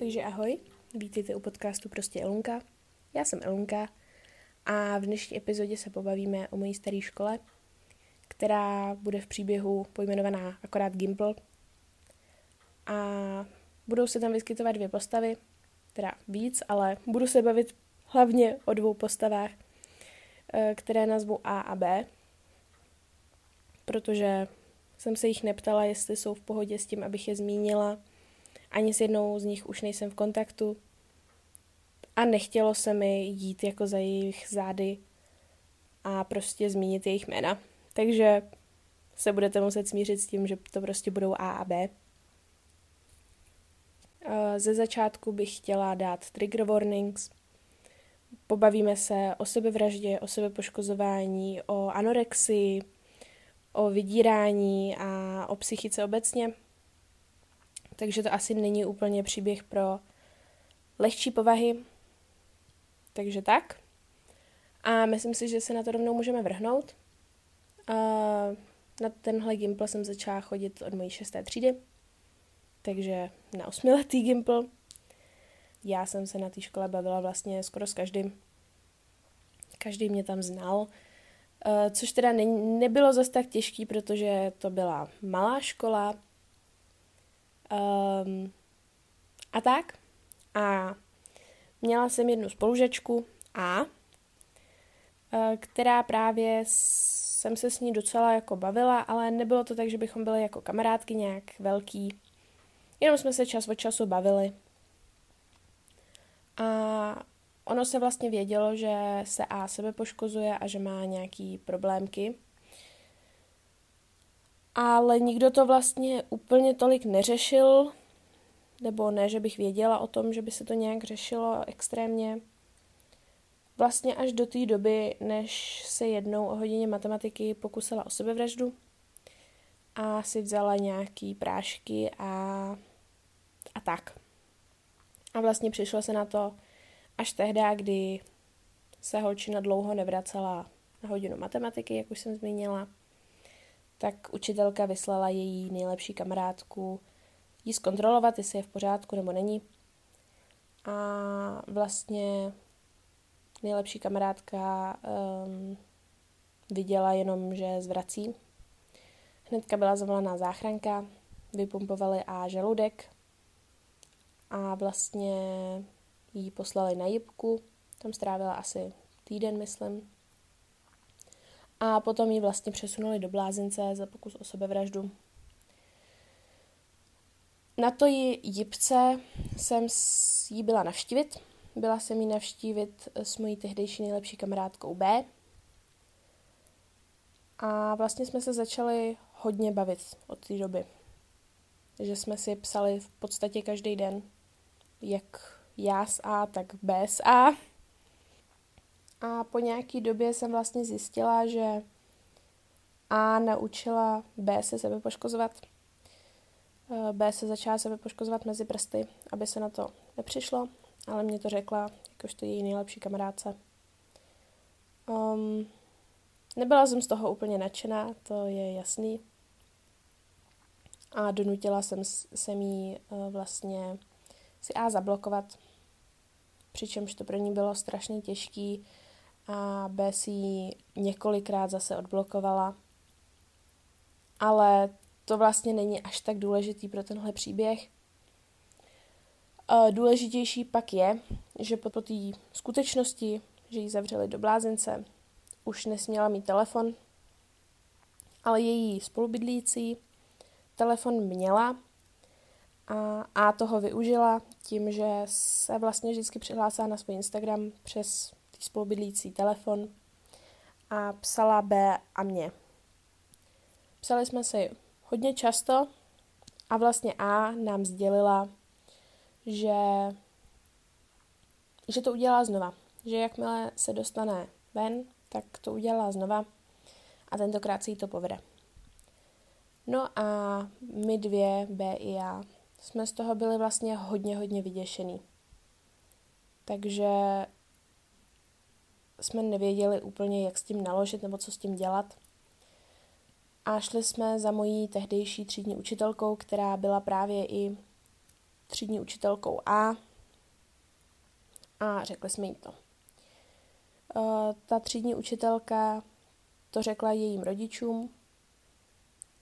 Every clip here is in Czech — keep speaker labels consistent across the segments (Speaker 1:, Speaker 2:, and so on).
Speaker 1: Takže ahoj, vítejte u podcastu Prostě Elunka. Já jsem Elunka a v dnešní epizodě se pobavíme o mojí staré škole, která bude v příběhu pojmenovaná akorát Gimple. A budou se tam vyskytovat dvě postavy, teda víc, ale budu se bavit hlavně o dvou postavách, eh, které nazvu A a B, protože jsem se jich neptala, jestli jsou v pohodě s tím, abych je zmínila. Ani s jednou z nich už nejsem v kontaktu. A nechtělo se mi jít jako za jejich zády a prostě zmínit jejich jména. Takže se budete muset smířit s tím, že to prostě budou A a B. Ze začátku bych chtěla dát trigger warnings. Pobavíme se o sebevraždě, o sebepoškozování, o anorexii, o vydírání a o psychice obecně. Takže to asi není úplně příběh pro lehčí povahy. Takže tak. A myslím si, že se na to rovnou můžeme vrhnout. Na tenhle Gimple jsem začala chodit od mojí šesté třídy, takže na osmiletý Gimple. Já jsem se na té škole bavila vlastně skoro s každým. Každý mě tam znal, Eh, což teda ne, nebylo zas tak těžký, protože to byla malá škola. Um, a tak. A měla jsem jednu spolužečku A, eh, která právě jsem se s ní docela jako bavila, ale nebylo to tak, že bychom byli jako kamarádky nějak velký. Jenom jsme se čas od času bavili. A Ono se vlastně vědělo, že se A sebe poškozuje a že má nějaký problémky. Ale nikdo to vlastně úplně tolik neřešil, nebo ne, že bych věděla o tom, že by se to nějak řešilo extrémně. Vlastně až do té doby, než se jednou o hodině matematiky pokusila o sebevraždu a si vzala nějaký prášky a, a tak. A vlastně přišlo se na to, až tehdy, kdy se holčina dlouho nevracela na hodinu matematiky, jak už jsem zmínila, tak učitelka vyslala její nejlepší kamarádku jí zkontrolovat, jestli je v pořádku nebo není. A vlastně nejlepší kamarádka um, viděla jenom, že zvrací. Hnedka byla zavolaná záchranka, vypumpovali a žaludek a vlastně jí poslali na jibku, tam strávila asi týden, myslím. A potom ji vlastně přesunuli do blázince za pokus o sebevraždu. Na to ji jibce jsem jí byla navštívit. Byla jsem jí navštívit s mojí tehdejší nejlepší kamarádkou B. A vlastně jsme se začali hodně bavit od té doby. Že jsme si psali v podstatě každý den, jak já s A, tak B s A. A po nějaký době jsem vlastně zjistila, že A naučila B se sebe poškozovat. Eh, B se začala sebe poškozovat mezi prsty, aby se na to nepřišlo, ale mě to řekla, jakožto její nejlepší kamarádce. Um, nebyla jsem z toho úplně nadšená, to je jasný. A donutila jsem, jsem jí uh, vlastně si A zablokovat, přičemž to pro ní bylo strašně těžký a B si ji několikrát zase odblokovala. Ale to vlastně není až tak důležitý pro tenhle příběh. Důležitější pak je, že po té skutečnosti, že ji zavřeli do blázince, už nesměla mít telefon, ale její spolubydlící telefon měla a A toho využila tím, že se vlastně vždycky přihlásila na svůj Instagram přes tý spolubydlící telefon a psala B a mě. Psali jsme si hodně často a vlastně A nám sdělila, že, že to udělá znova. Že jakmile se dostane ven, tak to udělá znova a tentokrát si jí to povede. No a my dvě, B i já, jsme z toho byli vlastně hodně, hodně vyděšený. Takže jsme nevěděli úplně, jak s tím naložit nebo co s tím dělat. A šli jsme za mojí tehdejší třídní učitelkou, která byla právě i třídní učitelkou A a řekli jsme jí to. Uh, ta třídní učitelka to řekla jejím rodičům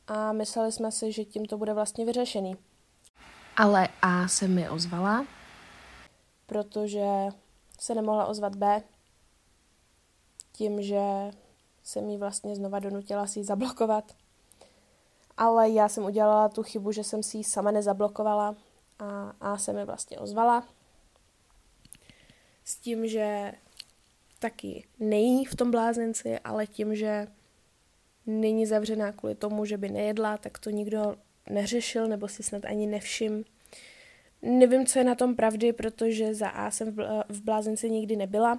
Speaker 1: a mysleli jsme si, že tím to bude vlastně vyřešený.
Speaker 2: Ale A se mi ozvala?
Speaker 1: Protože se nemohla ozvat B, tím, že jsem jí vlastně znova donutila si ji zablokovat. Ale já jsem udělala tu chybu, že jsem si ji sama nezablokovala a A se mi vlastně ozvala. S tím, že taky nejí v tom blázenci, ale tím, že není zavřená kvůli tomu, že by nejedla, tak to nikdo neřešil nebo si snad ani nevšim. Nevím, co je na tom pravdy, protože za A jsem v blázenci nikdy nebyla.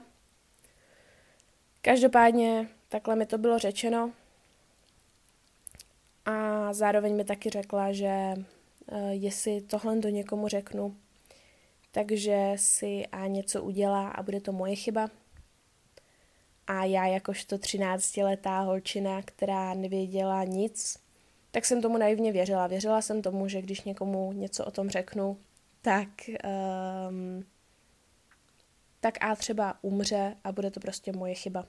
Speaker 1: Každopádně takhle mi to bylo řečeno. A zároveň mi taky řekla, že uh, jestli tohle do někomu řeknu, takže si A něco udělá a bude to moje chyba. A já jakožto 13-letá holčina, která nevěděla nic, tak jsem tomu naivně věřila. Věřila jsem tomu, že když někomu něco o tom řeknu, tak, um, tak A třeba umře a bude to prostě moje chyba.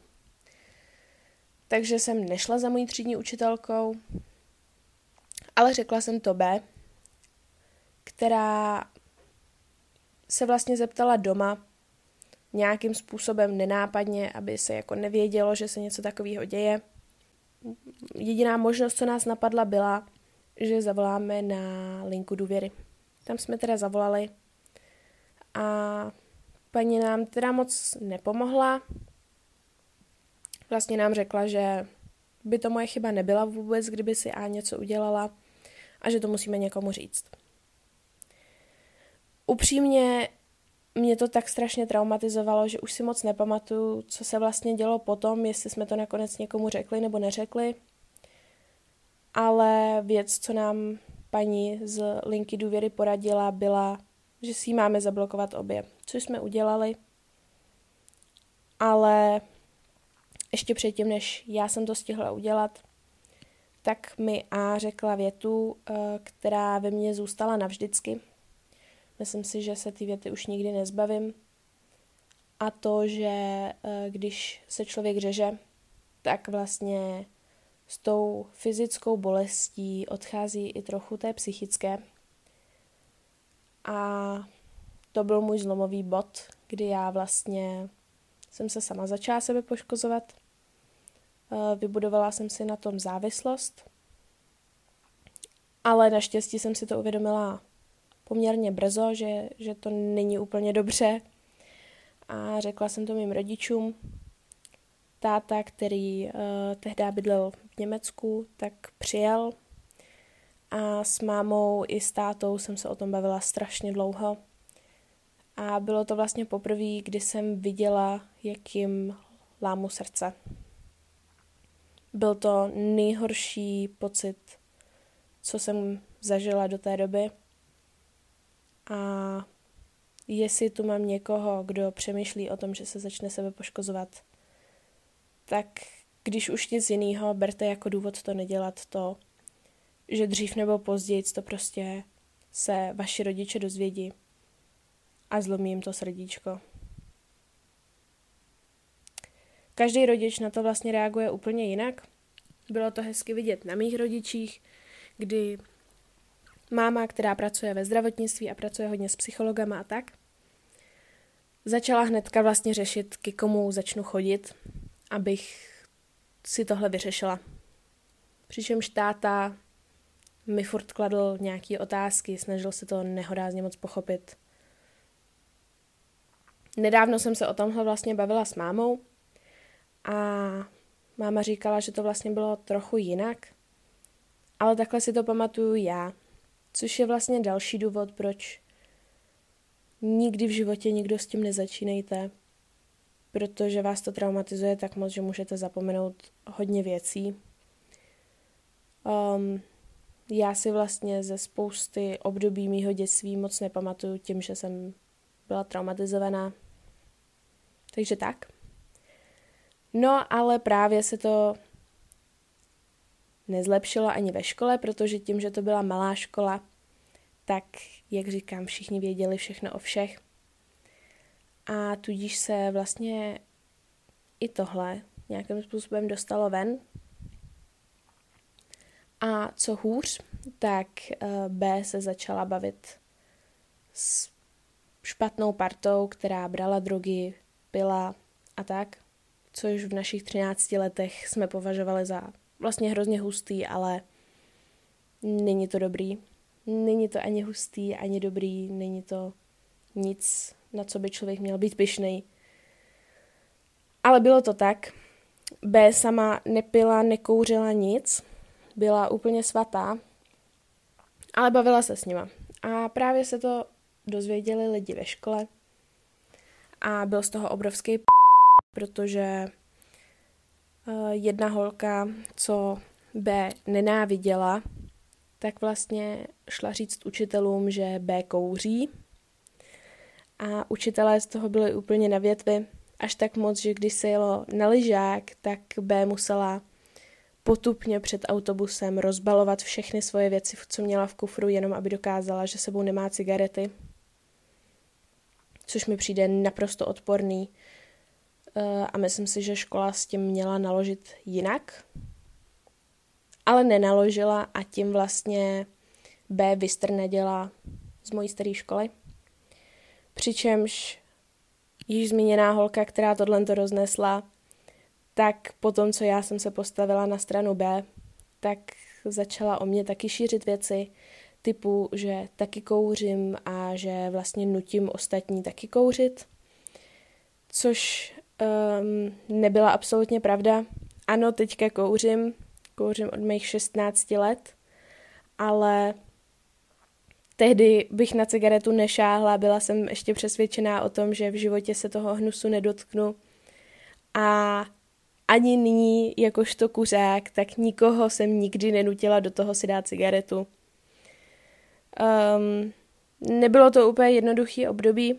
Speaker 1: Takže jsem nešla za mojí třídní učitelkou, ale řekla jsem to B, která se vlastně zeptala doma nějakým způsobem nenápadně, aby se jako nevědělo, že se něco takového děje. Jediná možnost, co nás napadla, byla, že zavoláme na linku důvěry. Tam jsme teda zavolali a paní nám teda moc nepomohla. Vlastně nám řekla, že by to moje chyba nebyla vůbec, kdyby si A něco udělala a že to musíme někomu říct. Upřímně mě to tak strašně traumatizovalo, že už si moc nepamatuju, co se vlastně dělo potom, jestli jsme to nakonec někomu řekli nebo neřekli. Ale věc, co nám paní z linky důvěry poradila, byla, že si ji máme zablokovat obě, což jsme udělali. Ale ještě předtím, než já jsem to stihla udělat, tak mi A řekla větu, eh, která ve mně zůstala navždycky. Myslím si, že se ty věty už nikdy nezbavím. A to, že eh, když se člověk řeže, tak vlastně s tou fyzickou bolestí odchází i trochu té psychické. A to byl můj zlomový bod, kdy já vlastně jsem se sama začala sebe poškozovat. Eh, vybudovala jsem si na tom závislost, ale naštěstí jsem si to uvědomila poměrně brzo, že, že to není úplně dobře. A řekla jsem to mým rodičům. Táta, který uh, tehdy bydlel v Německu, tak přijel. A s mámou i s tátou jsem se o tom bavila strašně dlouho. A bylo to vlastně poprvé, kdy jsem viděla, jakým lámu srdce. Byl to nejhorší pocit, co jsem zažila do té doby. A jestli tu mám někoho, kdo přemýšlí o tom, že se začne sebe poškozovat, tak když už nic jiného, berte jako důvod to nedělat to, že dřív nebo později to prostě se vaši rodiče dozvědí a zlomí jim to srdíčko. Každý rodič na to vlastně reaguje úplně jinak. Bylo to hezky vidět na mých rodičích, kdy máma, která pracuje ve zdravotnictví a pracuje hodně s psychologama a tak, začala hnedka vlastně řešit, k komu začnu chodit, abych si tohle vyřešila. Přičemž táta mi furt kladl nějaké otázky, snažil se to nehorázně moc pochopit. Nedávno jsem se o tomhle vlastně bavila s mámou a máma říkala, že to vlastně bylo trochu jinak, ale takhle si to pamatuju já, Což je vlastně další důvod, proč nikdy v životě nikdo s tím nezačínejte, protože vás to traumatizuje tak moc, že můžete zapomenout hodně věcí. Um, já si vlastně ze spousty období mýho dětství moc nepamatuju tím, že jsem byla traumatizovaná. Takže tak. No, ale právě se to nezlepšilo ani ve škole, protože tím, že to byla malá škola, tak, jak říkám, všichni věděli všechno o všech. A tudíž se vlastně i tohle nějakým způsobem dostalo ven. A co hůř, tak eh, B se začala bavit s špatnou partou, která brala drogy, pila a tak, což v našich 13 letech jsme považovali za vlastně hrozně hustý, ale není to dobrý. Není to ani hustý, ani dobrý, není to nic, na co by člověk měl být pyšnej. Ale bylo to tak. B sama nepila, nekouřila nic, byla úplně svatá, ale bavila se s nima. A právě se to dozvěděli lidi ve škole a byl z toho obrovský p***, protože eh, jedna holka, co B nenáviděla, tak vlastně šla říct učitelům, že B kouří. A učitelé z toho byli úplně na větvi, až tak moc, že když se jelo na lyžák, tak B musela potupně před autobusem rozbalovat všechny svoje věci, co měla v kufru, jenom aby dokázala, že sebou nemá cigarety. Což mi přijde naprosto odporný. Eh, a myslím si, že škola s tím měla naložit jinak. Ale nenaložila a tím vlastně B vystrnedila z mojí staré školy. Přičemž již zmíněná holka, která tohle to roznesla, tak potom, co já jsem se postavila na stranu B, tak začala o mě taky šířit věci typu, že taky kouřím a že vlastně nutím ostatní taky kouřit, což um, nebyla absolutně pravda. Ano, teďka kouřím, kouřím od mých 16 let, ale tehdy bych na cigaretu nešáhla, byla jsem ještě přesvědčená o tom, že v životě se toho hnusu nedotknu a ani nyní, jakožto kuřák, tak nikoho jsem nikdy nenutila do toho si dát cigaretu. Um, nebylo to úplně jednoduchý období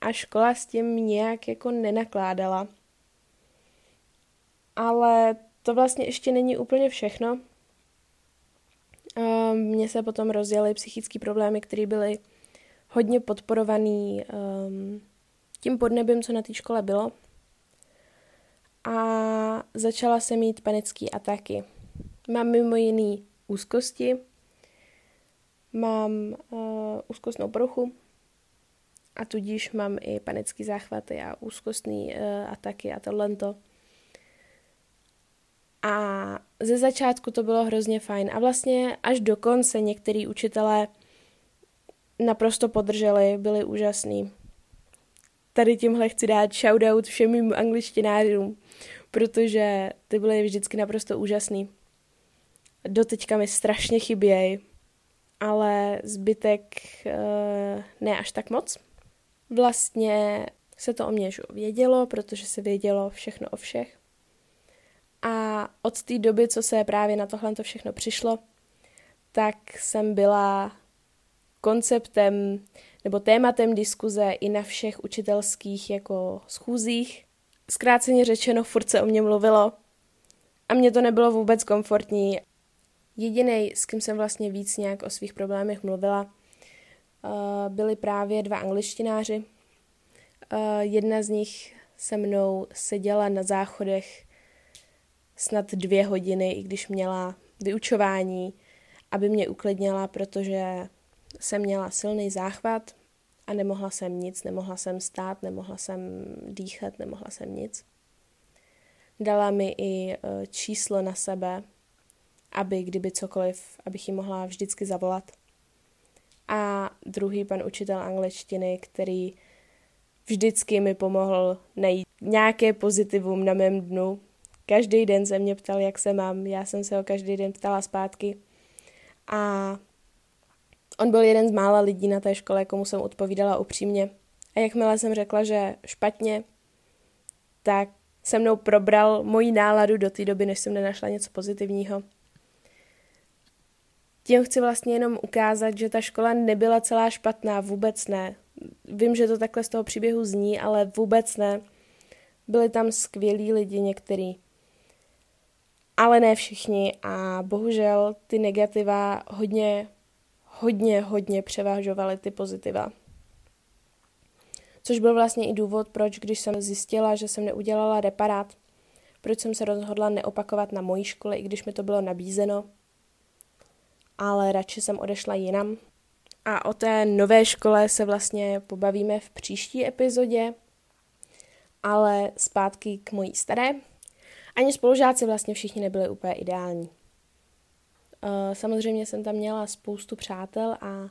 Speaker 1: a škola s tím nějak jako nenakládala. Ale to vlastně ještě není úplně všechno. Um, mně se potom rozjeli psychické problémy, které byly hodně podporovaný um, tím podnebím, co na té škole bylo a začala se mít panické ataky. Mám mimo jiný úzkosti, mám uh, úzkostnou poruchu a tudíž mám i panické záchvaty a úzkostné uh, ataky a tohle. A ze začátku to bylo hrozně fajn a vlastně až do konce některý učitelé naprosto podrželi, byli úžasní. Tady tímhle chci dát shoutout všem mým angličtinářům, protože ty byly vždycky naprosto úžasný. Doteďka mi strašně chybějí, ale zbytek uh, ne až tak moc. Vlastně se to o mě vědělo, protože se vědělo všechno o všech. A od té doby, co se právě na tohle to všechno přišlo, tak jsem byla konceptem nebo tématem diskuze i na všech učitelských jako schůzích Zkráceně řečeno, furt se o mě mluvilo a mně to nebylo vůbec komfortní. Jediný, s kým jsem vlastně víc nějak o svých problémech mluvila, eh, byli právě dva angličtináři. Eh, jedna z nich se mnou seděla na záchodech snad dvě hodiny, i když měla vyučování, aby mě uklidnila, protože jsem měla silný záchvat a nemohla jsem nic, nemohla jsem stát, nemohla jsem dýchat, nemohla jsem nic. Dala mi i e, číslo na sebe, aby kdyby cokoliv, abych ji mohla vždycky zavolat. A druhý pan učitel angličtiny, který vždycky mi pomohl najít nějaké pozitivum na mém dnu. Každý den se mě ptal, jak se mám, já jsem se ho každý den ptala zpátky. A On byl jeden z mála lidí na té škole, komu jsem odpovídala upřímně. A jakmile jsem řekla, že špatně, tak se mnou probral moji náladu do té doby, než jsem nenašla něco pozitivního. Tím chci vlastně jenom ukázat, že ta škola nebyla celá špatná, vůbec ne. Vím, že to takhle z toho příběhu zní, ale vůbec ne. Byli tam skvělí lidi některý. Ale ne všichni a bohužel ty negativa hodně hodně, hodně převažovaly ty pozitiva. Což byl vlastně i důvod, proč, když jsem zjistila, že jsem neudělala reparát, proč jsem se rozhodla neopakovat na mojí škole, i když mi to bylo nabízeno, ale radši jsem odešla jinam. A o té nové škole se vlastně pobavíme v příští epizodě, ale zpátky k mojí staré. Ani spolužáci vlastně všichni nebyli úplně ideální. Eh, samozřejmě jsem tam měla spoustu přátel a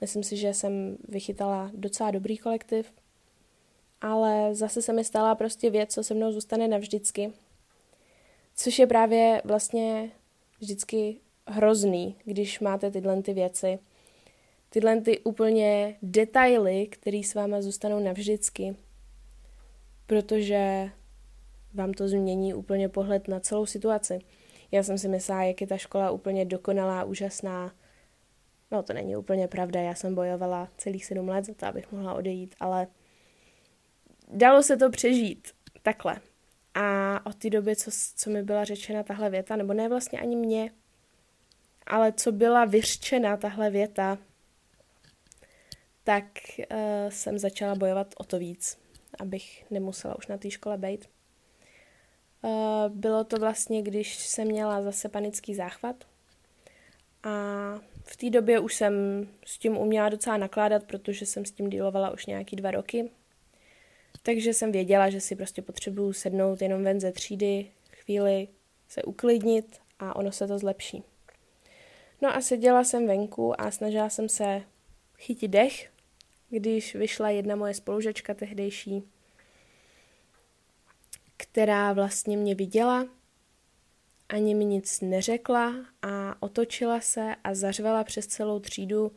Speaker 1: myslím si, že jsem vychytala docela dobrý kolektiv, ale zase se mi stala prostě věc, co se mnou zůstane navždycky. Což je právě vlastně vždycky hrozný, když máte tyhle ty věci. Tyhle ty úplně detaily, které s váma zůstanou navždycky. Protože vám to změní úplně pohled na celou situaci. Já jsem si myslela, jak je ta škola úplně dokonalá, úžasná. No to není úplně pravda, já jsem bojovala celých sedm let za to, abych mohla odejít, ale dalo se to přežít takhle. A od té doby, co, co mi byla řečena tahle věta, nebo ne vlastně ani mě, ale co byla vyřčena tahle věta, tak uh, jsem začala bojovat o to víc, abych nemusela už na té škole být. Uh, bylo to vlastně, když jsem měla zase panický záchvat a v té době už jsem s tím uměla docela nakládat, protože jsem s tím dílovala už nějaký dva roky. Takže jsem věděla, že si prostě potřebuju sednout jenom ven ze třídy, chvíli se uklidnit a ono se to zlepší. No a seděla jsem venku a snažila jsem se chytit dech, když vyšla jedna moje spolužečka tehdejší, která vlastně mě viděla, ani mi nic neřekla a otočila se a zařvala přes celou třídu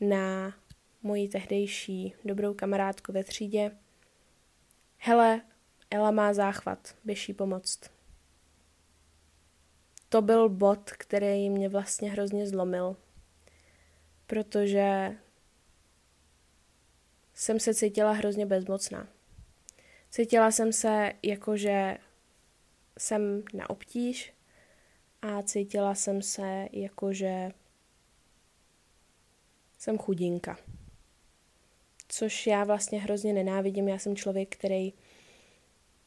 Speaker 1: na moji tehdejší dobrou kamarádku ve třídě. Hele, Ela má záchvat, běž jí pomoct to byl bod, který mě vlastně hrozně zlomil, protože jsem se cítila hrozně bezmocná. Cítila jsem se jako, že jsem na obtíž a cítila jsem se jako, že jsem chudinka. Což já vlastně hrozně nenávidím. Já jsem člověk, který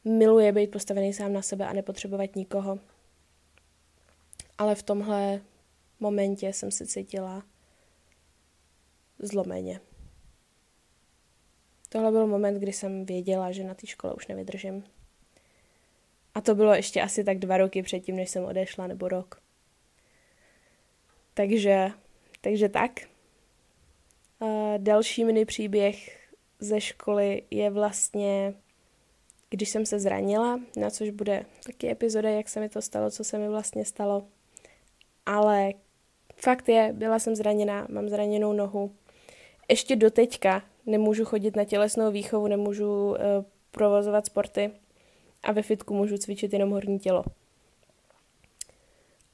Speaker 1: miluje být postavený sám na sebe a nepotřebovat nikoho ale v tomhle momentě jsem se cítila zlomeně. Tohle byl moment, kdy jsem věděla, že na té škole už nevydržím. A to bylo ještě asi tak dva roky předtím, než jsem odešla, nebo rok. Takže, takže tak. A další mini příběh ze školy je vlastně, když jsem se zranila, na což bude taky epizoda, jak se mi to stalo, co se mi vlastně stalo ale fakt je, byla jsem zraněná, mám zraněnou nohu. Ještě do teďka nemůžu chodit na tělesnou výchovu, nemůžu uh, provozovat sporty a ve fitku můžu cvičit jenom horní tělo.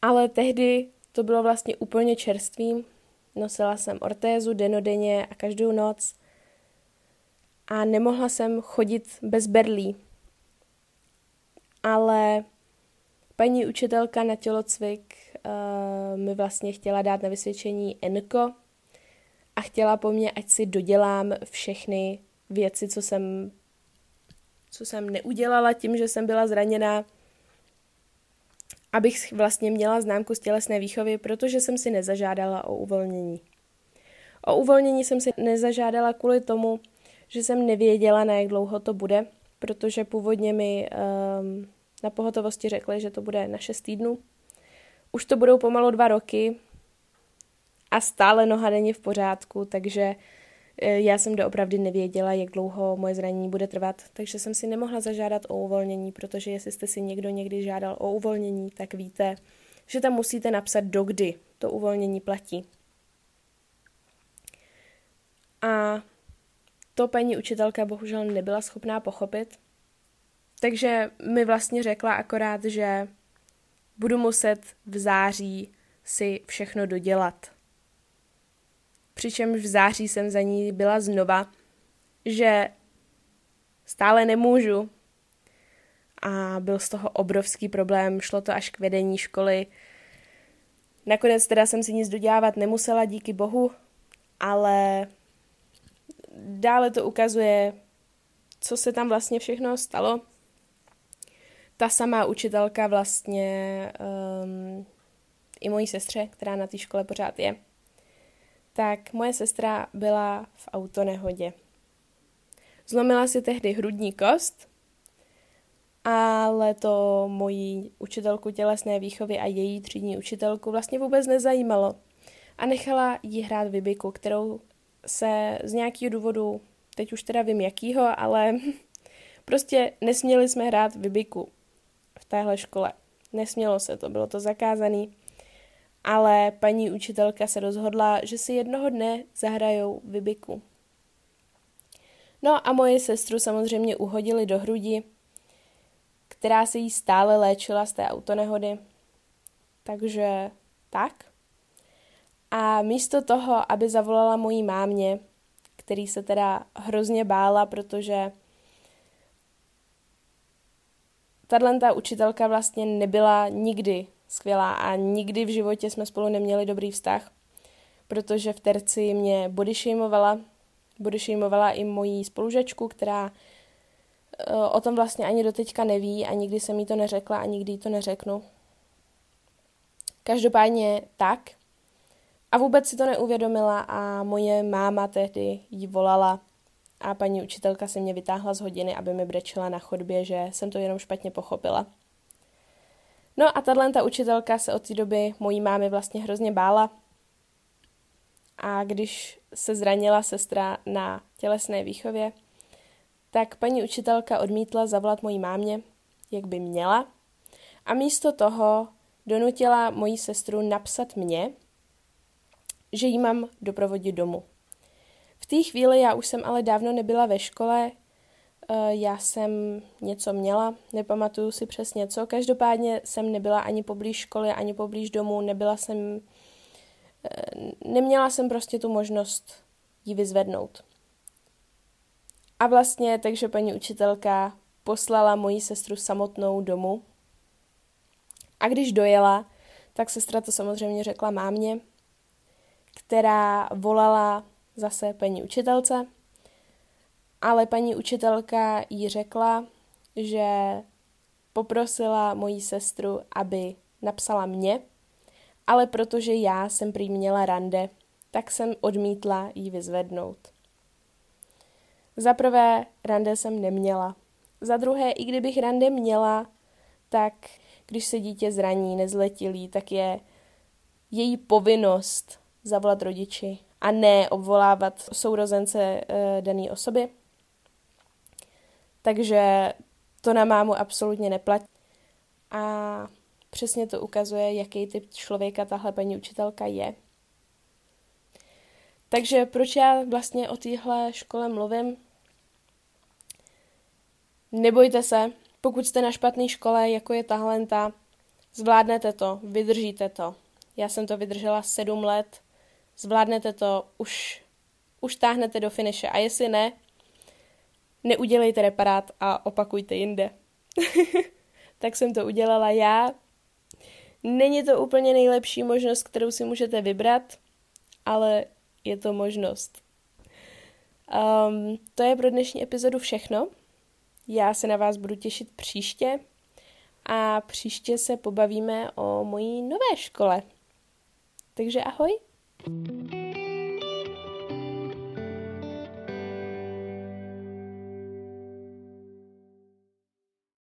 Speaker 1: Ale tehdy to bylo vlastně úplně čerstvým. Nosila jsem ortézu denodenně a každou noc. A nemohla jsem chodit bez berlí. Ale paní učitelka na tělocvik uh, mi vlastně chtěla dát na vysvědčení Enko a chtěla po mně, ať si dodělám všechny věci, co jsem, co jsem neudělala tím, že jsem byla zraněná, abych vlastně měla známku z tělesné výchovy, protože jsem si nezažádala o uvolnění. O uvolnění jsem si nezažádala kvůli tomu, že jsem nevěděla, na jak dlouho to bude, protože původně mi um, na pohotovosti řekli, že to bude na 6 týdnů. Už to budou pomalu dva roky a stále noha není v pořádku, takže e, já jsem doopravdy nevěděla, jak dlouho moje zranění bude trvat, takže jsem si nemohla zažádat o uvolnění, protože jestli jste si někdo někdy žádal o uvolnění, tak víte, že tam musíte napsat, dokdy to uvolnění platí. A to paní učitelka bohužel nebyla schopná pochopit, takže mi vlastně řekla akorát, že budu muset v září si všechno dodělat. Přičemž v září jsem za ní byla znova, že stále nemůžu. A byl z toho obrovský problém, šlo to až k vedení školy. Nakonec teda jsem si nic dodělávat nemusela, díky bohu, ale dále to ukazuje, co se tam vlastně všechno stalo. Ta samá učitelka vlastně um, i mojí sestře, která na té škole pořád je, tak moje sestra byla v autonehodě. Zlomila si tehdy hrudní kost, ale to moji učitelku tělesné výchovy a její třídní učitelku vlastně vůbec nezajímalo. A nechala jí hrát vybiku, kterou se z nějakého důvodu, teď už teda vím jakýho, ale prostě nesměli jsme hrát vybiku v téhle škole. Nesmělo se to, bylo to zakázaný. Ale paní učitelka se rozhodla, že si jednoho dne zahrajou vybiku. No a moje sestru samozřejmě uhodili do hrudi, která se jí stále léčila z té autonehody. Takže tak. A místo toho, aby zavolala mojí mámě, který se teda hrozně bála, protože tahle ta učitelka vlastně nebyla nikdy skvělá a nikdy v životě jsme spolu neměli dobrý vztah, protože v terci mě bodyshamovala, bodyshamovala i mojí spolužačku, která eh, o tom vlastně ani doteďka neví a nikdy jsem jí to neřekla a nikdy jí to neřeknu. Každopádně tak. A vůbec si to neuvědomila a moje máma tehdy jí volala a paní učitelka se mě vytáhla z hodiny, aby mi brečela na chodbě, že jsem to jenom špatně pochopila. No a tahle ta učitelka se od té doby mojí mámy vlastně hrozně bála. A když se zranila sestra na tělesné výchově, tak paní učitelka odmítla zavolat mojí mámě, jak by měla, a místo toho donutila moji sestru napsat mě, že jí mám doprovodit domů. V té chvíli já už jsem ale dávno nebyla ve škole, já jsem něco měla, nepamatuju si přesně co. Každopádně jsem nebyla ani poblíž školy, ani poblíž domu, nebyla jsem, eh, neměla jsem prostě tu možnost ji vyzvednout. A vlastně takže paní učitelka poslala moji sestru samotnou domů. A když dojela, tak sestra to samozřejmě řekla mámě, která volala zase paní učitelce ale paní učitelka jí řekla, že poprosila moji sestru, aby napsala mě, ale protože já jsem prý měla rande, tak jsem odmítla jí vyzvednout. Za prvé, rande jsem neměla. Za druhé, i kdybych rande měla, tak když se dítě zraní, nezletilý, tak je její povinnost zavolat rodiči a ne obvolávat sourozence e, dané osoby. Takže to na mámu absolutně neplatí. A přesně to ukazuje, jaký typ člověka tahle paní učitelka je. Takže proč já vlastně o téhle škole mluvím? Nebojte se, pokud jste na špatné škole, jako je tahle, zvládnete to, vydržíte to. Já jsem to vydržela sedm let, zvládnete to, už, už táhnete do finiše. A jestli ne, neudělejte reparát a opakujte jinde. tak jsem to udělala já. Není to úplně nejlepší možnost, kterou si můžete vybrat, ale je to možnost. Um, to je pro dnešní epizodu všechno. Já se na vás budu těšit příště a příště se pobavíme o mojí nové škole. Takže ahoj! thank you